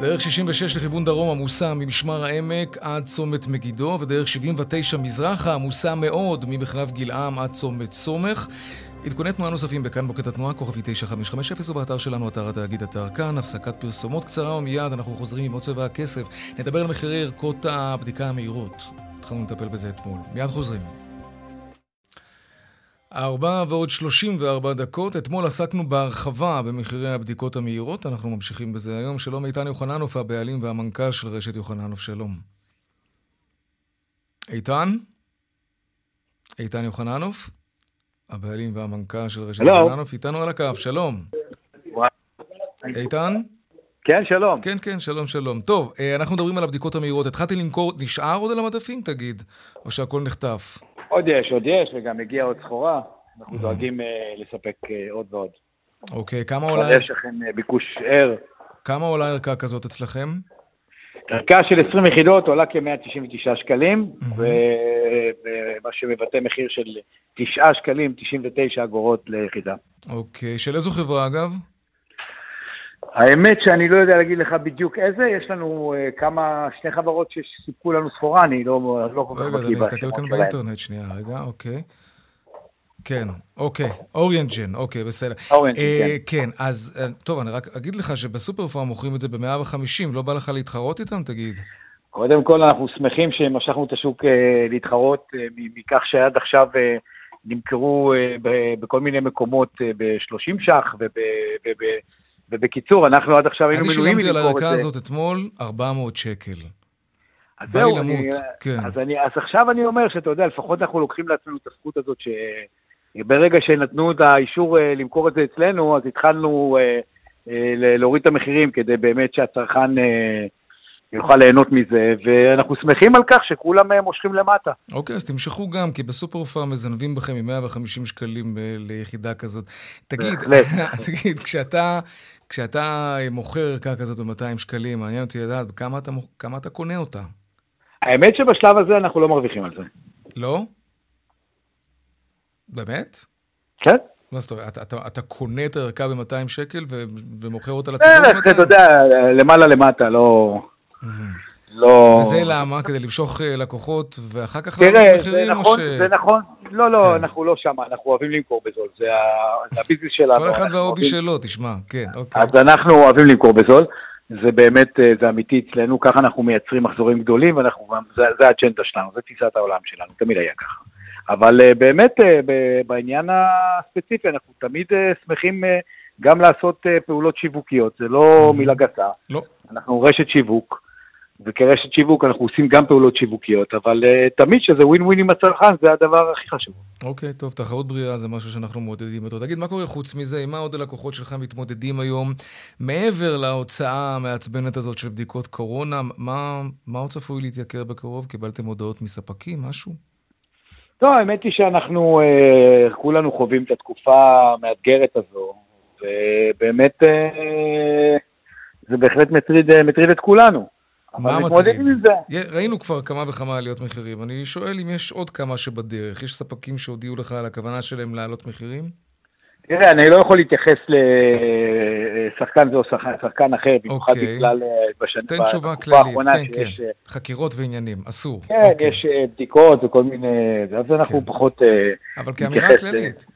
דרך 66 לכיוון דרום עמוסה ממשמר העמק עד צומת מגידו, ודרך 79 מזרחה עמוסה מאוד ממחלף גלעם עד צומת סומך. עדכוני תנועה נוספים בכאן מוקד התנועה, כוכבי 9550, ובאתר שלנו, אתר התאגיד, אתר כאן, הפסקת פרסומות קצרה ומיד אנחנו חוזרים עם עוד צבע הכסף. נדבר על מחירי ערכות הבדיקה המהירות. התחלנו לטפל בזה אתמול. מיד חוזרים. ארבע ועוד שלושים וארבע דקות. אתמול עסקנו בהרחבה במחירי הבדיקות המהירות. אנחנו ממשיכים בזה היום. שלום איתן יוחננוף, הבעלים והמנכ"ל של רשת יוחננוף. שלום. איתן? איתן יוחננוף? הבעלים והמנכ"ל של רשת יוחננוף, איתנו על הקו. שלום. איתן? כן, שלום. כן, כן, שלום, שלום. טוב, אה, אנחנו מדברים על הבדיקות המהירות. התחלתי למכור, נשאר עוד על המדפים, תגיד? או שהכל נחטף? עוד יש, עוד יש, וגם הגיעה עוד סחורה. אנחנו דואגים אה, לספק אה, עוד ועוד. אוקיי, כמה עולה... יש לכם ביקוש ער. כמה עולה ערכה כזאת אצלכם? ערכה של 20 יחידות עולה כ-199 שקלים, ומה שמבטא מחיר של 9 שקלים 99 אגורות ליחידה. אוקיי, של איזו חברה אגב? האמת שאני לא יודע להגיד לך בדיוק איזה, יש לנו uh, כמה, שני חברות שסיפקו לנו סחורה, אני לא, לא כל כך בקיא רגע, אני אסתכל כאן באינטרנט שנייה, רגע, אוקיי. כן, אוקיי, Orient Gene, אוקיי, בסדר. Orient Gene, אה, כן. כן, אז אה, טוב, אני רק אגיד לך שבסופר פארם מוכרים את זה ב-150, לא בא לך להתחרות איתם, תגיד? קודם כל, אנחנו שמחים שמשכנו את השוק אה, להתחרות אה, מכך שעד עכשיו אה, נמכרו בכל מיני מקומות אה, ב-30 ש"ח וב... ובקיצור, אנחנו עד עכשיו היינו מנויים מלמכור את זה. אני שילמתי על הערכה הזאת אתמול 400 שקל. אז זהו, אני, כן. אז, אני, אז עכשיו אני אומר שאתה יודע, לפחות אנחנו לוקחים לעצמנו את הזכות הזאת שברגע שנתנו את האישור למכור את זה אצלנו, אז התחלנו להוריד את המחירים כדי באמת שהצרכן יוכל ליהנות מזה, ואנחנו שמחים על כך שכולם מושכים למטה. אוקיי, אז תמשכו גם, כי בסופר פארם מזנבים בכם מ-150 שקלים ליחידה כזאת. תגיד, תגיד, כשאתה... כשאתה מוכר ערכה כזאת ב-200 שקלים, מעניין אותי לדעת כמה אתה, כמה אתה קונה אותה. האמת שבשלב הזה אנחנו לא מרוויחים על זה. לא? באמת? כן. מה זאת אומרת, אתה, אתה, אתה קונה את הערכה ב-200 שקל ו- ומוכר אותה לציבור ב-200? אתה יודע, למעלה למטה, לא... לא... וזה למה? כדי למשוך אה, לקוחות ואחר כך לעלות מחירים? תראה, זה נכון, ש... זה נכון. לא, לא, כן. אנחנו לא שם, אנחנו אוהבים למכור בזול, זה, זה הביזנס שלנו. כל אחד וההובי אוהבים... שלו, תשמע, כן, אוקיי. אז אנחנו אוהבים למכור בזול, זה באמת, אה, זה אמיתי אצלנו, ככה אנחנו מייצרים מחזורים גדולים, ואנחנו גם, זה, זה האג'נדה שלנו, זה תפיסת העולם שלנו, תמיד היה ככה. אבל אה, באמת, בעניין הספציפי, אנחנו תמיד שמחים גם לעשות פעולות שיווקיות, זה לא מילה גסה. לא. אנחנו רשת שיווק. וכרשת שיווק אנחנו עושים גם פעולות שיווקיות, אבל uh, תמיד שזה ווין ווין עם הצרכן, זה הדבר הכי חשוב. אוקיי, okay, טוב, תחרות בריאה זה משהו שאנחנו מעודדים אותו. תגיד, מה קורה חוץ מזה? עם מה עוד הלקוחות שלך מתמודדים היום? מעבר להוצאה המעצבנת הזאת של בדיקות קורונה, מה, מה עוד צפוי להתייקר בקרוב? קיבלתם הודעות מספקים, משהו? טוב, האמת היא שאנחנו uh, כולנו חווים את התקופה המאתגרת הזו, ובאמת uh, זה בהחלט מטריד, מטריד את כולנו. מה מטריד? ראינו כבר כמה וכמה עליות מחירים. אני שואל אם יש עוד כמה שבדרך. יש ספקים שהודיעו לך על הכוונה שלהם להעלות מחירים? תראה, אני לא יכול להתייחס לשחקן זה או שחקן אחר, במיוחד אוקיי. בגלל אה, בשנים, תן תשובה כללית, כן, כן. אה, חקירות ועניינים, אסור. כן, אוקיי. יש אה, בדיקות וכל מיני... אז אנחנו כן. פחות... אבל כאמירה כללית.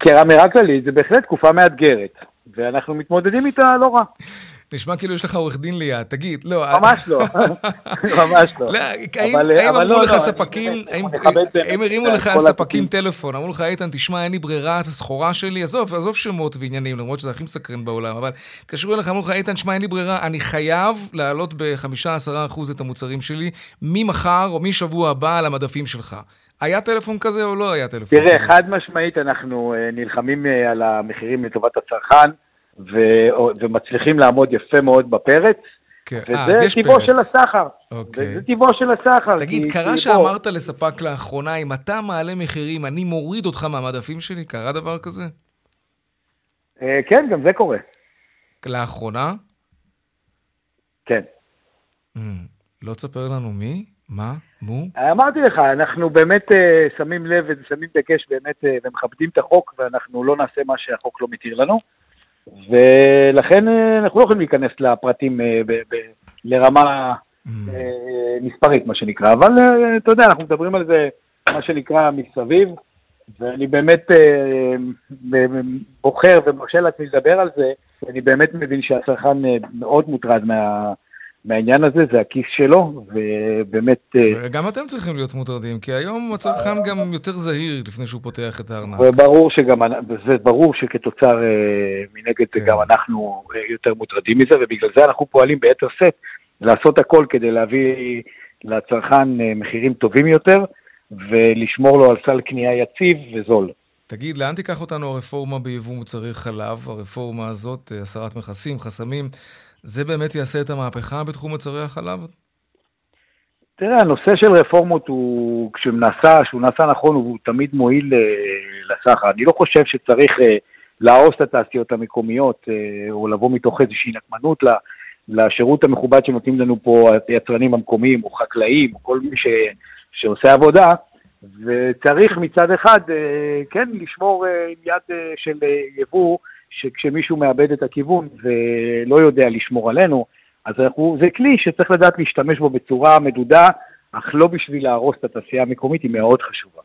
כאמירה כללית, זה בהחלט תקופה מאתגרת, ואנחנו מתמודדים איתה לא רע. נשמע כאילו יש לך עורך דין ליד, תגיד, לא. ממש לא, ממש לא. לא האם אמרו לא, לך לא, ספקים, האם הרימו לך ספקים טלפון, אמרו לך, איתן, תשמע, אין לי ברירה, את הסחורה שלי, עזוב, עזוב שמות ועניינים, למרות שזה הכי מסקרן בעולם, אבל התקשרו אליך, אמרו לך, איתן, תשמע, אין לי ברירה, אני חייב להעלות ב-5-10% את המוצרים שלי ממחר או משבוע הבא על המדפים שלך. היה טלפון כזה או לא היה טלפון כזה? תראה, חד משמעית אנחנו אה, נלחמים אה, על המחירים לטובת הצרכן. ו- ומצליחים לעמוד יפה מאוד בפרץ. כן. וזה 아, טבעו של הסחר. אוקיי. וזה טבעו של הסחר. תגיד, קרה שאמרת. לספק לאחרונה, אם אתה מעלה מחירים, אני מוריד אותך מהמדפים שלי? קרה דבר כזה? אה, כן, גם זה קורה. לאחרונה? כן. Mm, לא תספר לנו מי? מה? מו? אמרתי לך, אנחנו באמת uh, שמים לב ושמים דגש באמת ומכבדים את החוק, ואנחנו לא נעשה מה שהחוק לא מתיר לנו. ולכן אה, אנחנו לא יכולים להיכנס לפרטים אה, לרמה mm. אה, מספרית, מה שנקרא, אבל אתה יודע, אנחנו מדברים על זה, מה שנקרא, מסביב, ואני באמת בוחר ומרשה לעצמי לדבר על זה, אני באמת מבין שהצרכן מאוד מוטרד מה... מהעניין הזה, זה הכיס שלו, ובאמת... אה, גם אתם צריכים להיות מוטרדים, כי היום הצרכן גם יותר זהיר לפני שהוא פותח את הארנק. וברור שגם, זה ברור שכתוצר אה, מנגד כן. גם אנחנו אה, יותר מוטרדים מזה, ובגלל זה אנחנו פועלים ביתר שאת לעשות הכל כדי להביא לצרכן מחירים טובים יותר, ולשמור לו על סל קנייה יציב וזול. תגיד, לאן תיקח אותנו הרפורמה ביבוא מוצרי חלב, הרפורמה הזאת, הסרת מכסים, חסמים? זה באמת יעשה את המהפכה בתחום מוצרי החלב? תראה, הנושא של רפורמות הוא, כשהוא נעשה, כשהוא נעשה נכון, הוא תמיד מועיל אה, לסחר. אני לא חושב שצריך אה, להרוס את התעשיות המקומיות, אה, או לבוא מתוך איזושהי נקמנות לשירות המכובד שנותנים לנו פה היצרנים המקומיים, או חקלאים, או כל מי ש, שעושה עבודה, וצריך מצד אחד, כן, לשמור עם יד של יבוא, שכשמישהו מאבד את הכיוון ולא יודע לשמור עלינו, אז אנחנו, זה כלי שצריך לדעת להשתמש בו בצורה מדודה, אך לא בשביל להרוס את התעשייה המקומית, היא מאוד חשובה.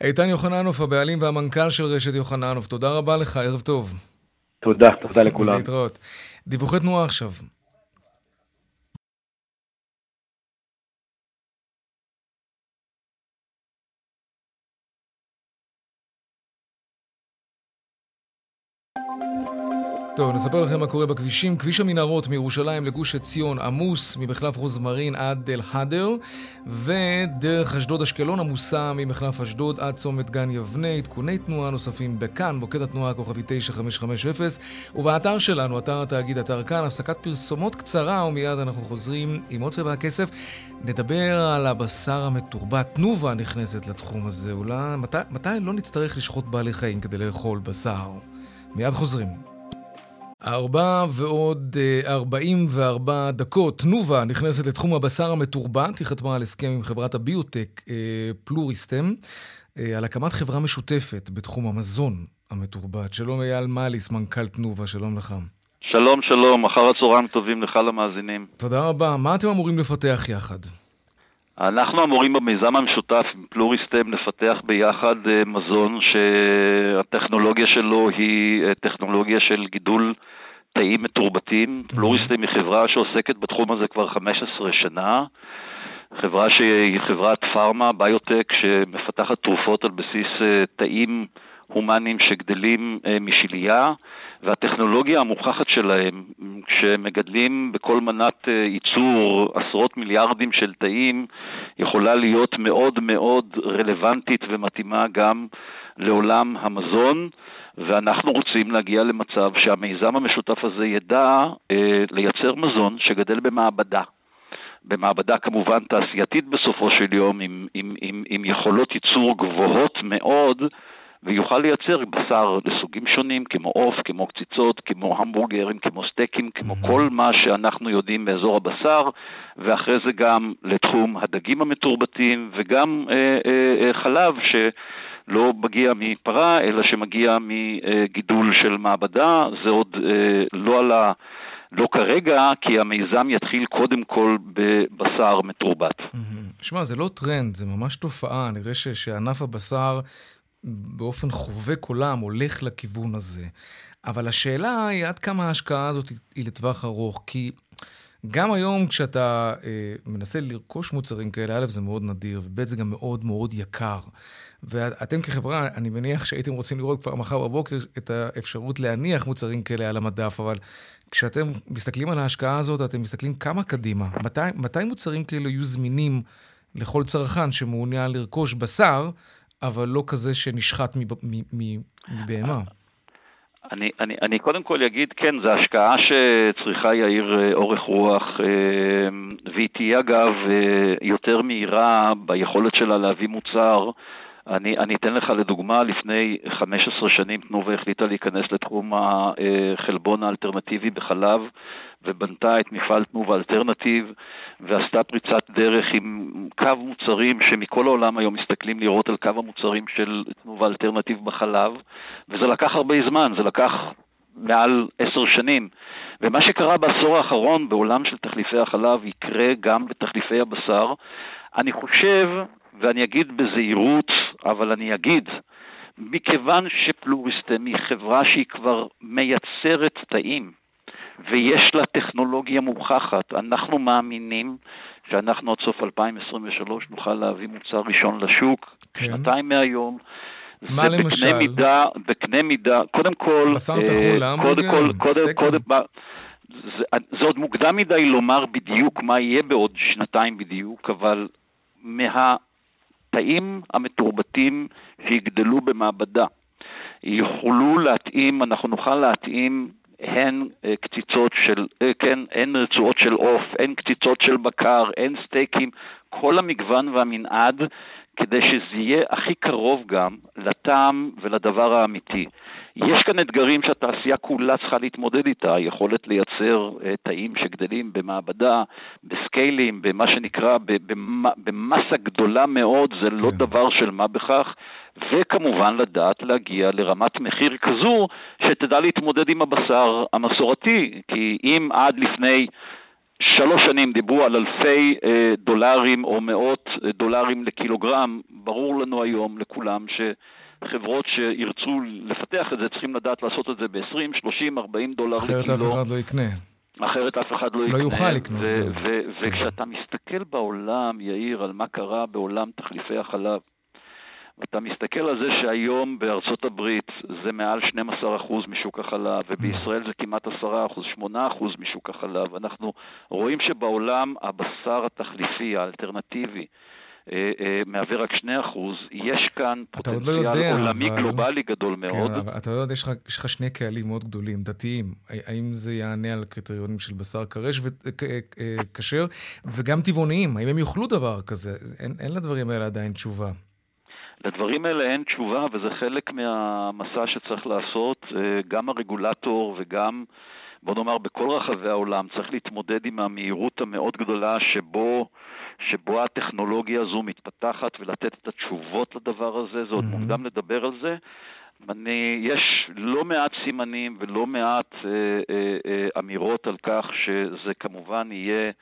איתן יוחננוף, הבעלים והמנכ"ל של רשת יוחננוף, תודה רבה לך, ערב טוב. תודה, תודה לכולם. להתראות. דיווחי תנועה עכשיו. טוב, נספר לכם מה קורה בכבישים. כביש המנהרות מירושלים לגוש עציון עמוס ממחלף רוזמרין עד אל-חדר, ודרך אשדוד-אשקלון עמוסה ממחלף אשדוד עד צומת גן יבנה. עדכוני תנועה נוספים בכאן, מוקד התנועה הכוכבי 9550, ובאתר שלנו, אתר התאגיד, אתר כאן, הפסקת פרסומות קצרה, ומיד אנחנו חוזרים עם עוד צבע הכסף. נדבר על הבשר המתורבת. תנובה נכנסת לתחום הזה. אולי מתי, מתי לא נצטרך לשחוט בעלי חיים כדי לאכול בשר? מיד חוזרים. ארבע ועוד אה, ארבעים וארבע דקות. תנובה נכנסת לתחום הבשר המתורבת, היא חתמה על הסכם עם חברת הביוטק אה, פלוריסטם אה, על הקמת חברה משותפת בתחום המזון המתורבת. שלום אייל מאליס, מנכ"ל תנובה, שלום לך. שלום, שלום, אחר הצהריים טובים לך למאזינים. תודה רבה. מה אתם אמורים לפתח יחד? אנחנו אמורים במיזם המשותף עם פלוריסטם לפתח ביחד אה, מזון שהטכנולוגיה שלו היא אה, טכנולוגיה של גידול תאים מתורבתים. Mm-hmm. פלוריסטם היא חברה שעוסקת בתחום הזה כבר 15 שנה. חברה שהיא חברת פארמה, ביוטק, שמפתחת תרופות על בסיס אה, תאים הומניים שגדלים משלייה, והטכנולוגיה המוכחת שלהם, כשמגדלים בכל מנת ייצור עשרות מיליארדים של תאים, יכולה להיות מאוד מאוד רלוונטית ומתאימה גם לעולם המזון. ואנחנו רוצים להגיע למצב שהמיזם המשותף הזה ידע אה, לייצר מזון שגדל במעבדה. במעבדה כמובן תעשייתית בסופו של יום, עם, עם, עם, עם יכולות ייצור גבוהות מאוד, ויוכל לייצר בשר לסוגים שונים, כמו עוף, כמו קציצות, כמו המבורגרים, כמו סטייקים, כמו mm-hmm. כל מה שאנחנו יודעים באזור הבשר, ואחרי זה גם לתחום הדגים המתורבתים, וגם אה, אה, אה, חלב, ש... לא מגיע מפרה, אלא שמגיע מגידול של מעבדה, זה עוד אה, לא עלה, לא כרגע, כי המיזם יתחיל קודם כל בבשר מתורבת. שמע, זה לא טרנד, זה ממש תופעה. נראה שענף הבשר באופן חובק עולם הולך לכיוון הזה. אבל השאלה היא עד כמה ההשקעה הזאת היא לטווח ארוך, כי... גם היום כשאתה אה, מנסה לרכוש מוצרים כאלה, א', זה מאוד נדיר, וב', זה גם מאוד מאוד יקר. ואתם כחברה, אני מניח שהייתם רוצים לראות כבר מחר בבוקר את האפשרות להניח מוצרים כאלה על המדף, אבל כשאתם מסתכלים על ההשקעה הזאת, אתם מסתכלים כמה קדימה. מתי, מתי מוצרים כאלה יהיו זמינים לכל צרכן שמעוניין לרכוש בשר, אבל לא כזה שנשחט מבהמה? אני, אני, אני קודם כל אגיד, כן, זו השקעה שצריכה יאיר אה, אורך רוח, אה, והיא תהיה אגב אה, יותר מהירה ביכולת שלה להביא מוצר אני, אני אתן לך לדוגמה, לפני 15 שנים תנובה החליטה להיכנס לתחום החלבון האלטרנטיבי בחלב, ובנתה את מפעל תנובה אלטרנטיב, ועשתה פריצת דרך עם קו מוצרים שמכל העולם היום מסתכלים לראות על קו המוצרים של תנובה אלטרנטיב בחלב, וזה לקח הרבה זמן, זה לקח מעל עשר שנים. ומה שקרה בעשור האחרון בעולם של תחליפי החלב יקרה גם בתחליפי הבשר. אני חושב ואני אגיד בזהירות, אבל אני אגיד, מכיוון ש Pluristem היא חברה שהיא כבר מייצרת תאים, ויש לה טכנולוגיה מוכחת, אנחנו מאמינים שאנחנו עד סוף 2023 נוכל להביא מוצר ראשון לשוק, כן. שנתיים מהיום. מה זה למשל? בקנה מידה, בקנה מידה, קודם כל, בשר טחון, אה, קודם כל, קודם, קודם, זה, זה עוד מוקדם מדי לומר בדיוק מה יהיה בעוד שנתיים בדיוק, אבל מה, התאים המתורבתים שיגדלו במעבדה. יוכלו להתאים, אנחנו נוכל להתאים הן אה, קציצות של, אה, כן, הן רצועות של עוף, הן קציצות של בקר, הן סטייקים, כל המגוון והמנעד, כדי שזה יהיה הכי קרוב גם לטעם ולדבר האמיתי. יש כאן אתגרים שהתעשייה כולה צריכה להתמודד איתה, היכולת לייצר uh, תאים שגדלים במעבדה, בסקיילים, במה שנקרא, במסה גדולה מאוד, זה לא כן. לא דבר של מה בכך, וכמובן לדעת להגיע לרמת מחיר כזו שתדע להתמודד עם הבשר המסורתי, כי אם עד לפני... שלוש שנים דיברו על אלפי אה, דולרים או מאות אה, דולרים לקילוגרם, ברור לנו היום, לכולם, ש... חברות שירצו לפתח את זה צריכים לדעת לעשות את זה ב-20, 30, 40 דולר לקילו. אחרת אף אחד לא יקנה. אחרת אף אחד לא, לא יקנה. לא יוכל לקנות. וכשאתה מסתכל בעולם, יאיר, על מה קרה בעולם תחליפי החלב, ואתה מסתכל על זה שהיום בארצות הברית זה מעל 12% משוק החלב, ובישראל זה כמעט 10%, 8% משוק החלב. אנחנו רואים שבעולם הבשר התחליפי, האלטרנטיבי, אה, אה, מהווה רק 2%, יש כאן לא פוטנציאל לא יודע, עולמי אבל... גלובלי גדול כן, מאוד. כן, אבל אתה לא יודע, יש לך, יש לך שני קהלים מאוד גדולים, דתיים. האם זה יענה על קריטריונים של בשר קרש וכשר, אה, וגם טבעוניים? האם הם יאכלו דבר כזה? אין, אין לדברים האלה עדיין תשובה. לדברים האלה אין תשובה, וזה חלק מהמסע שצריך לעשות. גם הרגולטור וגם, בוא נאמר, בכל רחבי העולם צריך להתמודד עם המהירות המאוד גדולה שבו... שבו הטכנולוגיה הזו מתפתחת ולתת את התשובות לדבר הזה, זה עוד mm-hmm. מוקדם לדבר על זה. אני, יש לא מעט סימנים ולא מעט אה, אה, אה, אמירות על כך שזה כמובן יהיה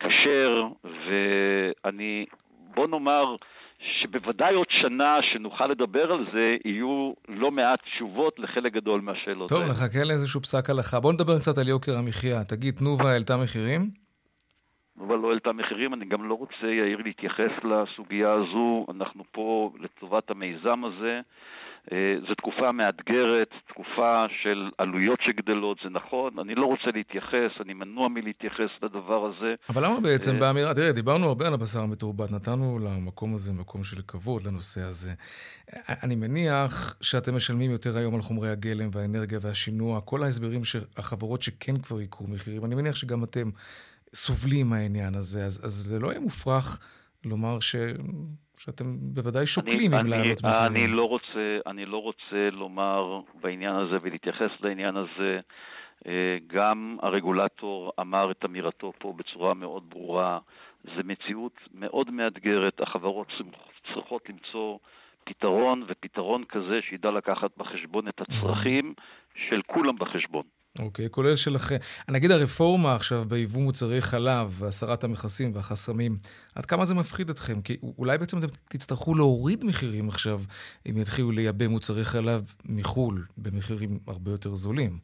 כשר, אה, אה, ואני, בוא נאמר, שבוודאי עוד שנה שנוכל לדבר על זה, יהיו לא מעט תשובות לחלק גדול מהשאלות טוב, נחכה לאיזשהו פסק הלכה. בוא נדבר קצת על יוקר המחיה. תגיד, תנובה העלתה מחירים? אבל לא העלתה מחירים. אני גם לא רוצה, יאיר, להתייחס לסוגיה הזו. אנחנו פה לטובת המיזם הזה, זו תקופה מאתגרת, תקופה של עלויות שגדלות, זה נכון, אני לא רוצה להתייחס, אני מנוע מלהתייחס לדבר הזה. אבל למה בעצם אה, באמירה, תראה, דיברנו הרבה על הבשר המתורבת, נתנו למקום הזה מקום של כבוד לנושא הזה. אני מניח שאתם משלמים יותר היום על חומרי הגלם והאנרגיה והשינוע, כל ההסברים שהחברות שכן כבר יקרו מחירים, אני מניח שגם אתם סובלים מהעניין הזה, אז, אז זה לא יהיה מופרך לומר ש... שאתם בוודאי שוקלים אם להעלות מחירים. אני לא, רוצה, אני לא רוצה לומר בעניין הזה ולהתייחס לעניין הזה. אה, גם הרגולטור אמר את אמירתו פה בצורה מאוד ברורה. זו מציאות מאוד מאתגרת, החברות צריכות למצוא פתרון, ופתרון כזה שידע לקחת בחשבון את הצרכים של כולם בחשבון. אוקיי, okay, כולל שלכם. נגיד הרפורמה עכשיו ביבוא מוצרי חלב והסרת המכסים והחסמים, עד כמה זה מפחיד אתכם? כי אולי בעצם אתם תצטרכו להוריד מחירים עכשיו, אם יתחילו לייבא מוצרי חלב מחו"ל במחירים הרבה יותר זולים.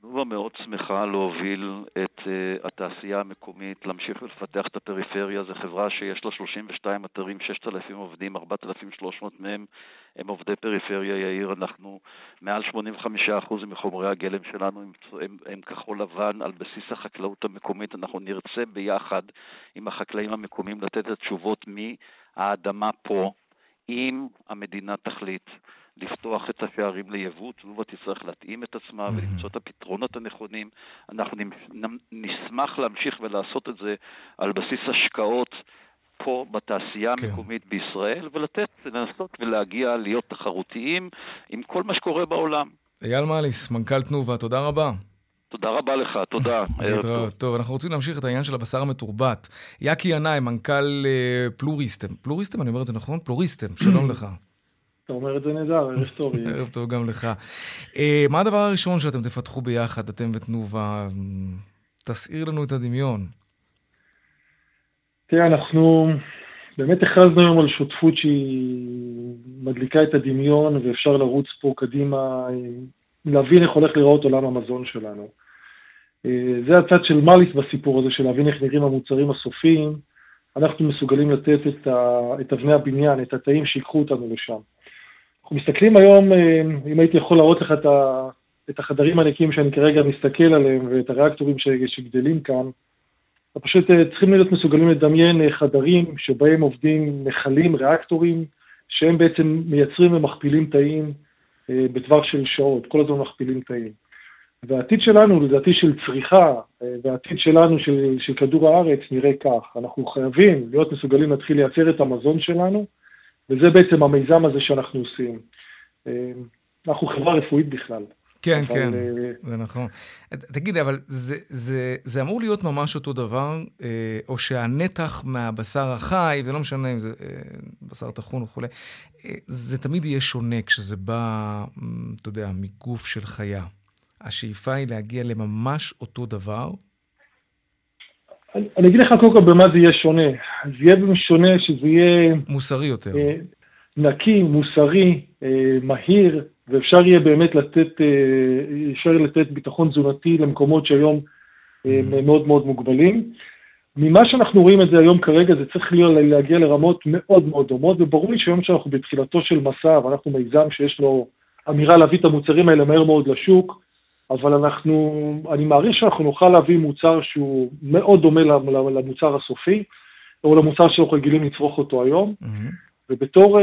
תנובה מאוד שמחה להוביל את uh, התעשייה המקומית, להמשיך ולפתח את הפריפריה. זו חברה שיש לה 32 אתרים, 6,000 עובדים, 4,300 מהם הם עובדי פריפריה, יאיר. אנחנו, מעל 85% מחומרי הגלם שלנו הם, הם, הם כחול לבן על בסיס החקלאות המקומית. אנחנו נרצה ביחד עם החקלאים המקומיים לתת את התשובות מהאדמה פה, אם המדינה תחליט. לפתוח את השערים ליבוא, תנובה תצטרך להתאים את עצמה. ולמצוא את הפתרונות הנכונים. אנחנו נשמח להמשיך ולעשות את זה על בסיס השקעות פה בתעשייה כן. המקומית בישראל, ולתת, לנסות ולהגיע להיות תחרותיים עם כל מה שקורה בעולם. אייל מאליס, מנכ"ל תנובה, תודה רבה. תודה רבה לך, תודה. טוב. טוב, אנחנו רוצים להמשיך את העניין של הבשר המתורבת. יאקי ינאי, מנכ"ל אה, פלוריסטם. פלוריסטם, אני אומר את זה נכון? פלוריסטם, שלום לך. אתה אומר את זה נהדר, ערב טוב. ערב טוב גם לך. אה, מה הדבר הראשון שאתם תפתחו ביחד, אתם ותנובה? תסעיר לנו את הדמיון. תראה, אנחנו באמת הכרזנו היום על שותפות שהיא מדליקה את הדמיון, ואפשר לרוץ פה קדימה, להבין איך הולך להיראות עולם המזון שלנו. אה, זה הצד של מליס בסיפור הזה, של להבין איך נראים המוצרים הסופיים. אנחנו מסוגלים לתת את, ה, את אבני הבניין, את התאים שיקחו אותנו לשם. אנחנו מסתכלים היום, אה, אם הייתי יכול להראות לך את, ה, את החדרים הנקיים שאני כרגע מסתכל עליהם ואת הריאקטורים ש, שגדלים כאן, פשוט אה, צריכים להיות מסוגלים לדמיין אה, חדרים שבהם עובדים מכלים, ריאקטורים, שהם בעצם מייצרים ומכפילים תאים בטווח של שעות, כל הזמן מכפילים תאים. והעתיד שלנו, לדעתי של צריכה, והעתיד שלנו של, של כדור הארץ נראה כך, אנחנו חייבים להיות מסוגלים להתחיל לייצר את המזון שלנו, וזה בעצם המיזם הזה שאנחנו עושים. אה, אנחנו חברה רפואית בכלל. כן, אבל, כן, uh, זה נכון. תגיד, אבל זה, זה, זה אמור להיות ממש אותו דבר, אה, או שהנתח מהבשר החי, ולא משנה אם זה בשר טחון וכולי, זה תמיד יהיה שונה כשזה בא, אתה יודע, מגוף של חיה. השאיפה היא להגיע לממש אותו דבר, אני אגיד לך קודם כל במה זה יהיה שונה. זה יהיה שונה שזה יהיה... מוסרי יותר. אה, נקי, מוסרי, אה, מהיר, ואפשר יהיה באמת לתת, אה, אפשר לתת ביטחון תזונתי למקומות שהיום הם מאוד מאוד מוגבלים. ממה שאנחנו רואים את זה היום כרגע, זה צריך להיות, להגיע לרמות מאוד מאוד דומות, וברור לי שהיום שאנחנו בתחילתו של מסע, ואנחנו מיזם שיש לו אמירה להביא את המוצרים האלה מהר מאוד לשוק, אבל אנחנו, אני מעריך שאנחנו נוכל להביא מוצר שהוא מאוד דומה למוצר הסופי, או למוצר שאנחנו רגילים לצרוך אותו היום, mm-hmm. ובתור uh,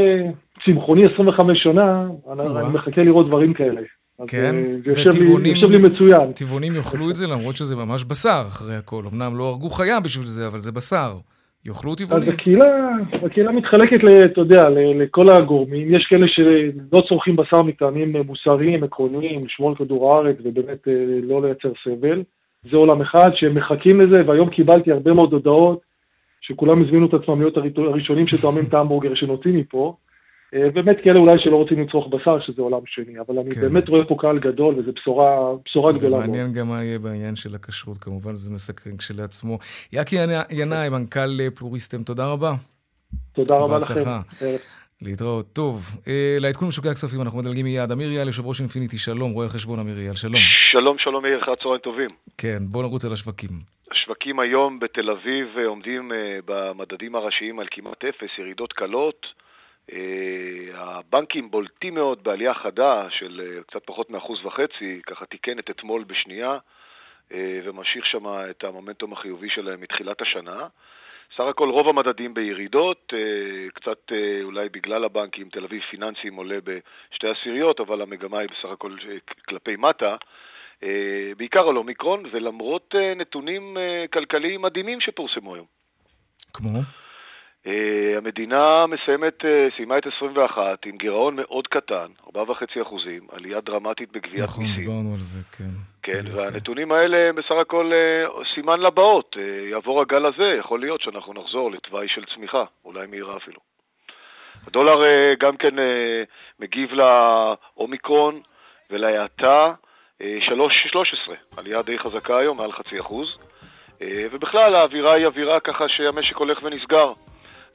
צמחוני 25 שנה, אני, מחכה לראות דברים כאלה. כן, זה יושב לי מצוין. טבעונים יאכלו את זה למרות שזה ממש בשר אחרי הכל. אמנם לא הרגו חיה בשביל זה, אבל זה בשר. יאכלו טבעונים. אז הקהילה, הקהילה מתחלקת, אתה יודע, לכל הגורמים. יש כאלה שלא צורכים בשר מטעמים מוסריים, עקרוניים, לשמור על כדור הארץ ובאמת אה, לא לייצר סבל. זה עולם אחד שהם מחכים לזה, והיום קיבלתי הרבה מאוד הודעות שכולם הזמינו את עצמם להיות הראשונים שתואמים את ההמבורגר שנוציא מפה. אה, באמת כאלה אולי שלא רוצים לצרוך בשר, שזה עולם שני, אבל אני כן. באמת רואה פה קהל גדול, וזו בשורה, בשורה גדולה מאוד. מעניין גם מה יהיה בעניין של הכשרות, כמובן זה מסקרן כשלעצמו. יאקי ינאי, מנכ"ל פלוריסטם, תודה רבה. תודה רבה לכם. להתראות. טוב, אה, לעדכון משוקי הכספים אנחנו מדלגים מיד. אמיר יאל, יושב ראש אינפיניטי, שלום, רואה חשבון אמיר יאל, שלום. שלום, שלום מאיר, אחרי הצהריים טובים. כן, בואו נרוץ על השווקים. השווקים היום בתל אביב עומדים במדדים הראשיים על כמעט אפס, ירידות קלות. הבנקים בולטים מאוד בעלייה חדה של קצת פחות מאחוז וחצי, ככה תיקנת אתמול בשנייה, וממשיך שם את המומנטום החיובי שלהם מתחילת השנה. סך הכל רוב המדדים בירידות, קצת אולי בגלל הבנקים, תל אביב פיננסים עולה בשתי עשיריות, אבל המגמה היא בסך הכל כלפי מטה. אה, בעיקר על אומיקרון, ולמרות אה, נתונים אה, כלכליים מדהימים שפורסמו היום. כמו? המדינה מסיימת, סיימה את 21 עם גירעון מאוד קטן, 4.5 אחוזים, עלייה דרמטית בגביית נכון, מיסים. נכון, דיברנו על זה, כן. כן, והנתונים האלה בסך הכל סימן לבאות. יעבור הגל הזה, יכול להיות שאנחנו נחזור לתוואי של צמיחה, אולי מהירה אפילו. הדולר גם כן מגיב לאומיקרון ולהאטה. 3.13, עלייה די חזקה היום, מעל חצי אחוז. אה, ובכלל האווירה היא אווירה ככה שהמשק הולך ונסגר.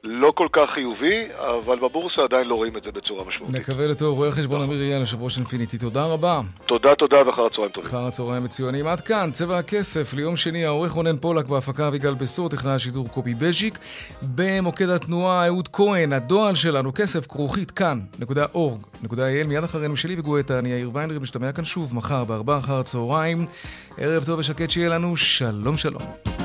לא כל כך חיובי, אבל בבורסה עדיין לא רואים את זה בצורה משמעותית. נקווה לטוב. רואה חשבון אמיר אייל, יושב ראש אינפיניטי, תודה רבה. תודה, תודה, ואחר הצהריים טובים. אחר הצהריים מצוינים. עד כאן, צבע הכסף, ליום שני, העורך רונן פולק בהפקה אביגל בסור, טכנאי השידור קובי בז'יק. במוקד התנועה, אהוד כהן, הדועל שלנו, כסף כרוכית כאן.org.il. מיד אחרינו שלי וגואטה, אני יאיר ויינרי, משתמע כאן שוב מחר בארבעה אחר הצהריים. ערב טוב ושקט שיהיה לנו, שלום שלום.